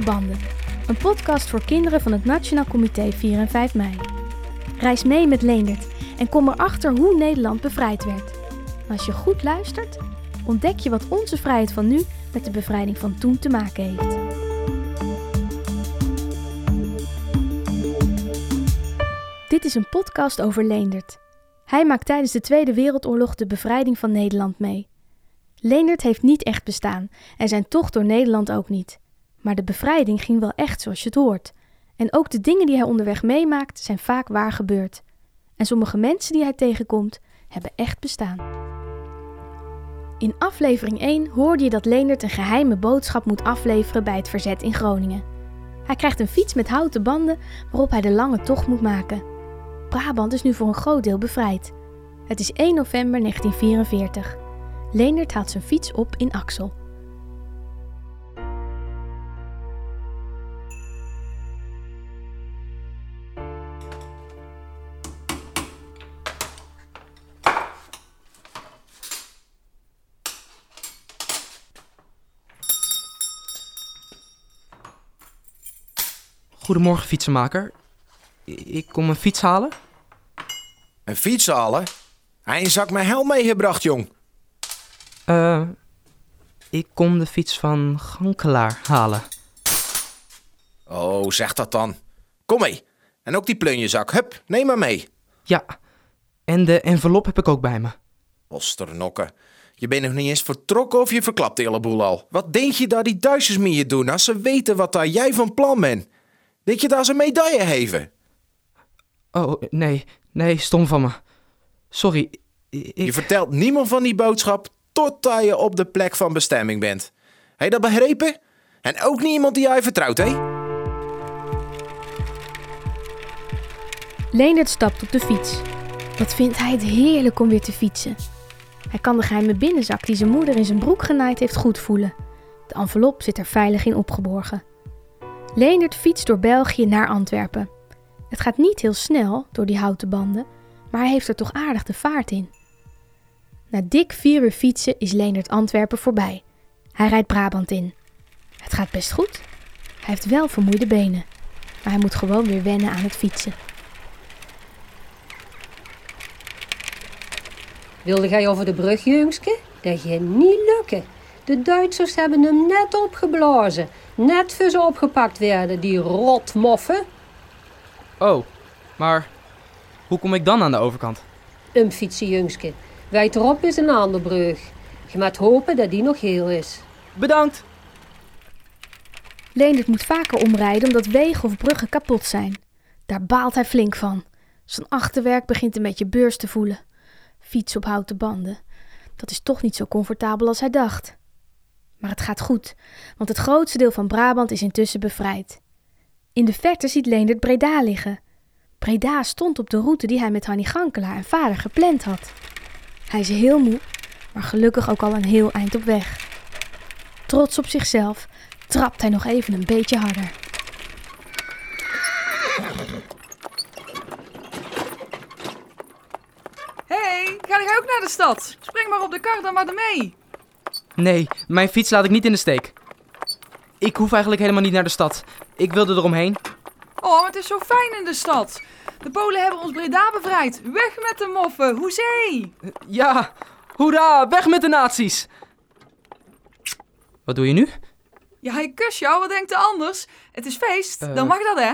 Banden, een podcast voor kinderen van het Nationaal Comité 4 en 5 mei. Reis mee met Leendert en kom erachter hoe Nederland bevrijd werd. Als je goed luistert, ontdek je wat onze vrijheid van nu met de bevrijding van toen te maken heeft. Dit is een podcast over Leendert. Hij maakt tijdens de Tweede Wereldoorlog de bevrijding van Nederland mee. Leendert heeft niet echt bestaan en zijn tocht door Nederland ook niet. Maar de bevrijding ging wel echt zoals je het hoort. En ook de dingen die hij onderweg meemaakt zijn vaak waar gebeurd. En sommige mensen die hij tegenkomt hebben echt bestaan. In aflevering 1 hoorde je dat Leendert een geheime boodschap moet afleveren bij het verzet in Groningen. Hij krijgt een fiets met houten banden waarop hij de lange tocht moet maken. Brabant is nu voor een groot deel bevrijd. Het is 1 november 1944. Leendert haalt zijn fiets op in Axel. Goedemorgen, fietsenmaker. Ik kom een fiets halen. Een fiets halen? Hij een zak met helm meegebracht, jong. Eh, ik kom de fiets van Gankelaar halen. Oh, zeg dat dan. Kom mee. En ook die plunjezak. Hup, neem maar mee. Ja, en de envelop heb ik ook bij me. Osternokken. Je bent nog niet eens vertrokken of je verklapt de hele boel al. Wat denk je dat die Duitsers met je doen als ze weten wat daar jij van plan bent? Denk je dat ze een medaille geven? Oh, nee, nee, stom van me. Sorry, Je vertelt niemand van die boodschap totdat je op de plek van bestemming bent. Heb je dat begrepen? En ook niet iemand die jij vertrouwt, hè? Leendert stapt op de fiets. Wat vindt hij het heerlijk om weer te fietsen. Hij kan de geheime binnenzak die zijn moeder in zijn broek genaaid heeft goed voelen. De envelop zit er veilig in opgeborgen. Leendert fietst door België naar Antwerpen. Het gaat niet heel snel door die houten banden, maar hij heeft er toch aardig de vaart in. Na dik vier uur fietsen is Leendert Antwerpen voorbij. Hij rijdt Brabant in. Het gaat best goed. Hij heeft wel vermoeide benen, maar hij moet gewoon weer wennen aan het fietsen. Wilde jij over de brug, jongske? Dat gaat niet lukken. De Duitsers hebben hem net opgeblazen. Net voor ze opgepakt werden, die rotmoffen. Oh, maar hoe kom ik dan aan de overkant? Een fietsen, jongske. Wijterop is een andere brug. Je moet hopen dat die nog heel is. Bedankt! Leendert moet vaker omrijden omdat wegen of bruggen kapot zijn. Daar baalt hij flink van. Zijn achterwerk begint een beetje beurs te voelen. Fiets op houten banden. Dat is toch niet zo comfortabel als hij dacht. Maar het gaat goed, want het grootste deel van Brabant is intussen bevrijd. In de verte ziet Leendert Breda liggen. Breda stond op de route die hij met Hannie Gankelaar en vader gepland had. Hij is heel moe, maar gelukkig ook al een heel eind op weg. Trots op zichzelf trapt hij nog even een beetje harder. hey, ga jij ook naar de stad? Spring maar op de kar dan maar mee. Nee, mijn fiets laat ik niet in de steek. Ik hoef eigenlijk helemaal niet naar de stad. Ik wilde eromheen. Oh, het is zo fijn in de stad. De Polen hebben ons Breda bevrijd. Weg met de moffen, hoezee! Ja, hoera, weg met de nazi's! Wat doe je nu? Ja, hij kus jou, wat denkt de anders? Het is feest, Eh. dan mag dat hè?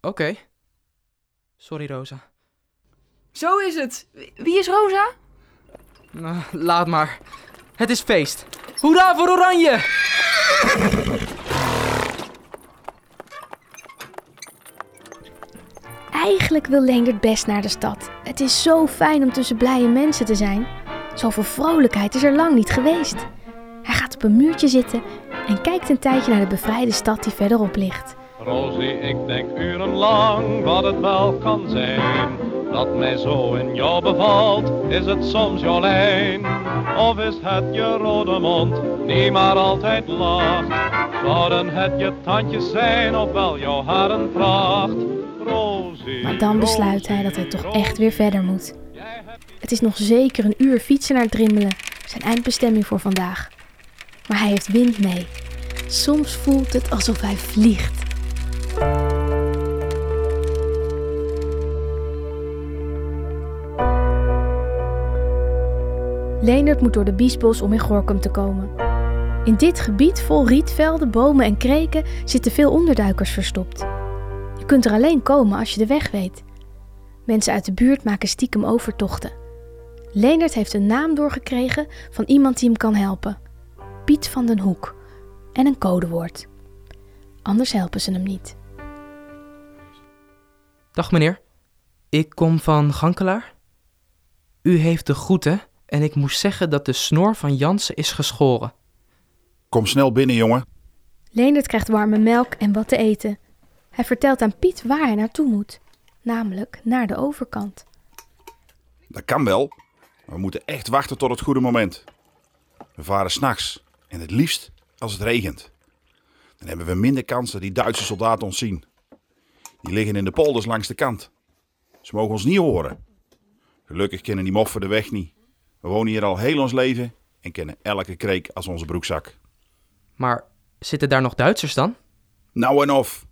Oké. Sorry, Rosa. Zo is het. Wie is Rosa? Nou, laat maar. Het is feest. Hoera voor Oranje! Eigenlijk wil Leendert best naar de stad. Het is zo fijn om tussen blije mensen te zijn. Zoveel vrolijkheid is er lang niet geweest. Hij gaat op een muurtje zitten en kijkt een tijdje naar de bevrijde stad die verderop ligt. Rosie, ik denk urenlang wat het wel kan zijn. Dat mij zo in jou bevalt, is het soms jouw lijn. Of is het je rode mond, die maar altijd lacht. Zouden het je tandjes zijn, of wel jouw haren pracht. Rosie, Maar dan besluit hij dat hij toch echt weer verder moet. Het is nog zeker een uur fietsen naar Drimmelen, zijn eindbestemming voor vandaag. Maar hij heeft wind mee. Soms voelt het alsof hij vliegt. Leendert moet door de Biesbos om in Gorkum te komen. In dit gebied vol rietvelden, bomen en kreken zitten veel onderduikers verstopt. Je kunt er alleen komen als je de weg weet. Mensen uit de buurt maken stiekem overtochten. Leendert heeft een naam doorgekregen van iemand die hem kan helpen. Piet van den Hoek. En een codewoord. Anders helpen ze hem niet. Dag meneer, ik kom van Gankelaar. U heeft de groeten en ik moest zeggen dat de snor van Jansen is geschoren. Kom snel binnen, jongen. Leendert krijgt warme melk en wat te eten. Hij vertelt aan Piet waar hij naartoe moet. Namelijk naar de overkant. Dat kan wel. maar We moeten echt wachten tot het goede moment. We varen s'nachts. En het liefst als het regent. Dan hebben we minder kans dat die Duitse soldaten ons zien. Die liggen in de polders langs de kant. Ze mogen ons niet horen. Gelukkig kennen die moffen de weg niet. We wonen hier al heel ons leven en kennen elke kreek als onze broekzak. Maar zitten daar nog Duitsers dan? Nou en of.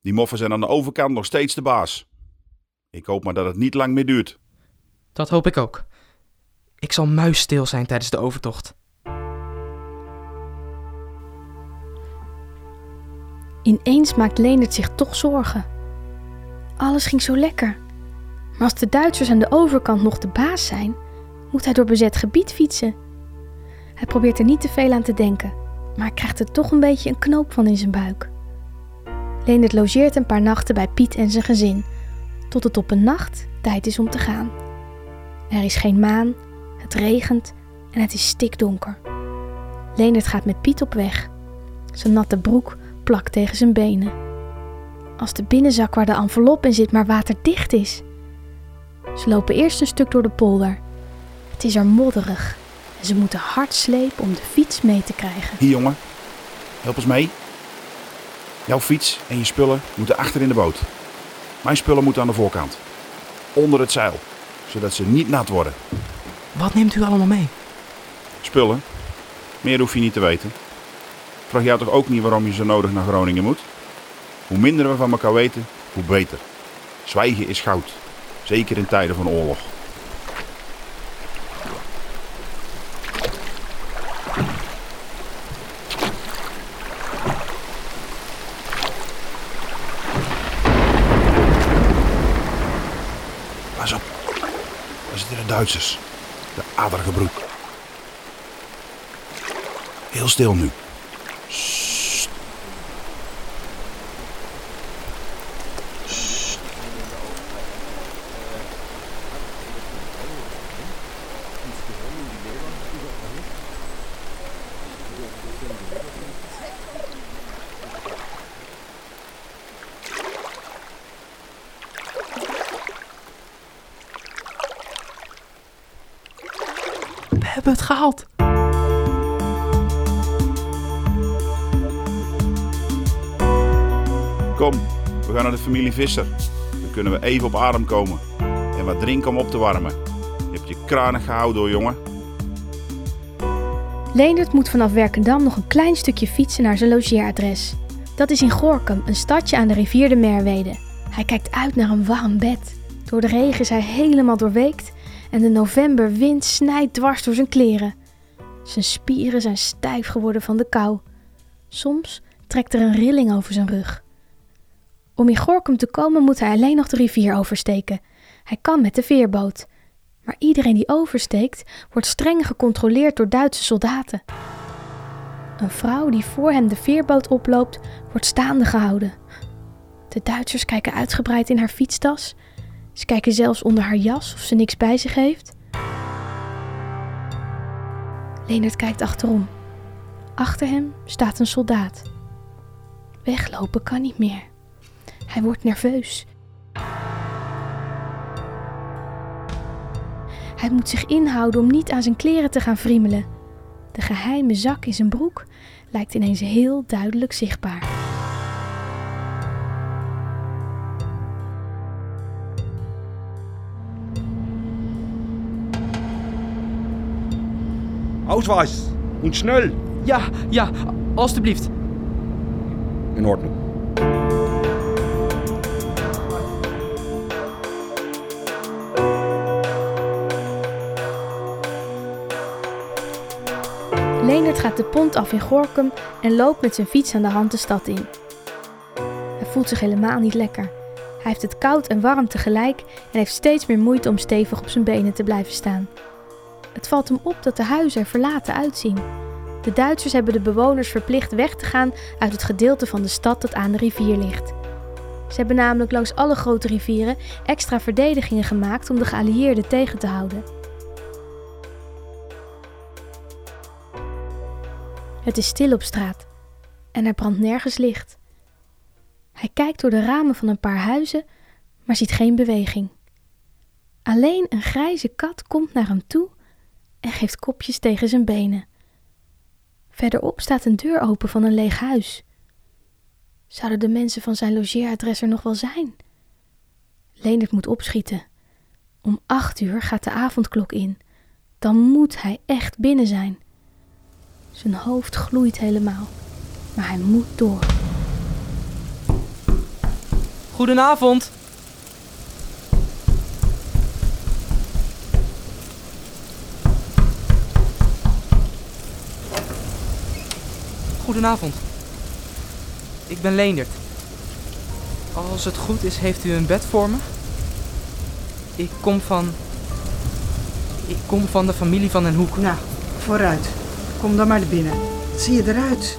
Die moffen zijn aan de overkant nog steeds de baas. Ik hoop maar dat het niet lang meer duurt. Dat hoop ik ook. Ik zal muisstil zijn tijdens de overtocht. Ineens maakt Leendert zich toch zorgen. Alles ging zo lekker. Maar als de Duitsers aan de overkant nog de baas zijn, moet hij door bezet gebied fietsen. Hij probeert er niet te veel aan te denken, maar krijgt er toch een beetje een knoop van in zijn buik. Leendert logeert een paar nachten bij Piet en zijn gezin, tot het op een nacht tijd is om te gaan. Er is geen maan, het regent en het is stikdonker. Leendert gaat met Piet op weg. Zijn natte broek plakt tegen zijn benen. Als de binnenzak waar de envelop in zit maar waterdicht is. Ze lopen eerst een stuk door de polder. Het is er modderig en ze moeten hard slepen om de fiets mee te krijgen. Hier, jongen. Help eens mee. Jouw fiets en je spullen moeten achter in de boot. Mijn spullen moeten aan de voorkant. Onder het zeil. Zodat ze niet nat worden. Wat neemt u allemaal mee? Spullen. Meer hoef je niet te weten. Vraag jou toch ook niet waarom je zo nodig naar Groningen moet? Hoe minder we van elkaar weten, hoe beter. Zwijgen is goud. Zeker in tijden van oorlog. Pas op. Daar zitten de Duitsers. De aderige broek. Heel stil nu. Hebben het gehaald. Kom, we gaan naar de familie Visser. Dan kunnen we even op adem komen. En wat drinken om op te warmen. Je hebt je kranig gehouden hoor, jongen. Leendert moet vanaf Werkendam nog een klein stukje fietsen naar zijn logeeradres. Dat is in Gorkum, een stadje aan de rivier de Merwede. Hij kijkt uit naar een warm bed. Door de regen is hij helemaal doorweekt en de novemberwind snijdt dwars door zijn kleren. Zijn spieren zijn stijf geworden van de kou. Soms trekt er een rilling over zijn rug. Om in Gorkum te komen moet hij alleen nog de rivier oversteken. Hij kan met de veerboot. Maar iedereen die oversteekt wordt streng gecontroleerd door Duitse soldaten. Een vrouw die voor hem de veerboot oploopt, wordt staande gehouden. De Duitsers kijken uitgebreid in haar fietstas. Ze kijken zelfs onder haar jas of ze niks bij zich heeft. Leonard kijkt achterom. Achter hem staat een soldaat. Weglopen kan niet meer. Hij wordt nerveus. Hij moet zich inhouden om niet aan zijn kleren te gaan friemelen. De geheime zak in zijn broek lijkt ineens heel duidelijk zichtbaar. Ausweis und schnell. Ja, ja, Alsjeblieft. In orde. Leendert gaat de pont af in Gorkum en loopt met zijn fiets aan de hand de stad in. Hij voelt zich helemaal niet lekker. Hij heeft het koud en warm tegelijk en heeft steeds meer moeite om stevig op zijn benen te blijven staan. Het valt hem op dat de huizen er verlaten uitzien. De Duitsers hebben de bewoners verplicht weg te gaan uit het gedeelte van de stad dat aan de rivier ligt. Ze hebben namelijk langs alle grote rivieren extra verdedigingen gemaakt om de geallieerden tegen te houden. Het is stil op straat en er brandt nergens licht. Hij kijkt door de ramen van een paar huizen, maar ziet geen beweging. Alleen een grijze kat komt naar hem toe en geeft kopjes tegen zijn benen. Verderop staat een deur open van een leeg huis. Zouden de mensen van zijn logeeradres er nog wel zijn? Leendert moet opschieten. Om acht uur gaat de avondklok in. Dan moet hij echt binnen zijn. Zijn hoofd gloeit helemaal, maar hij moet door. Goedenavond. Goedenavond. Ik ben Leendert. Als het goed is, heeft u een bed voor me? Ik kom van. Ik kom van de familie van den Hoek. Nou, vooruit. Kom dan maar naar binnen. Wat zie je eruit?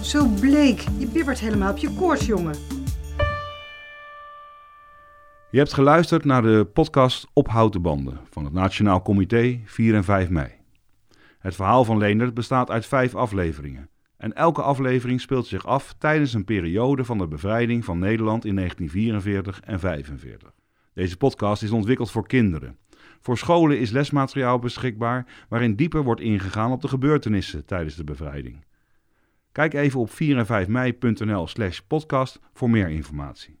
Zo bleek. Je bibbert helemaal op je koorts, jongen. Je hebt geluisterd naar de podcast Op houten banden van het Nationaal Comité 4 en 5 mei. Het verhaal van Leendert bestaat uit vijf afleveringen. En elke aflevering speelt zich af tijdens een periode van de bevrijding van Nederland in 1944 en 45. Deze podcast is ontwikkeld voor kinderen. Voor scholen is lesmateriaal beschikbaar waarin dieper wordt ingegaan op de gebeurtenissen tijdens de bevrijding. Kijk even op 4 en 5 mei.nl slash podcast voor meer informatie.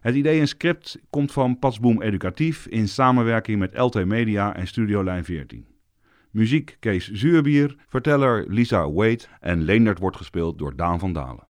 Het idee en script komt van Patsboom Educatief in samenwerking met LT Media en Studio Lijn 14. Muziek Kees Zuurbier, verteller Lisa Wade en Leendert wordt gespeeld door Daan van Dalen.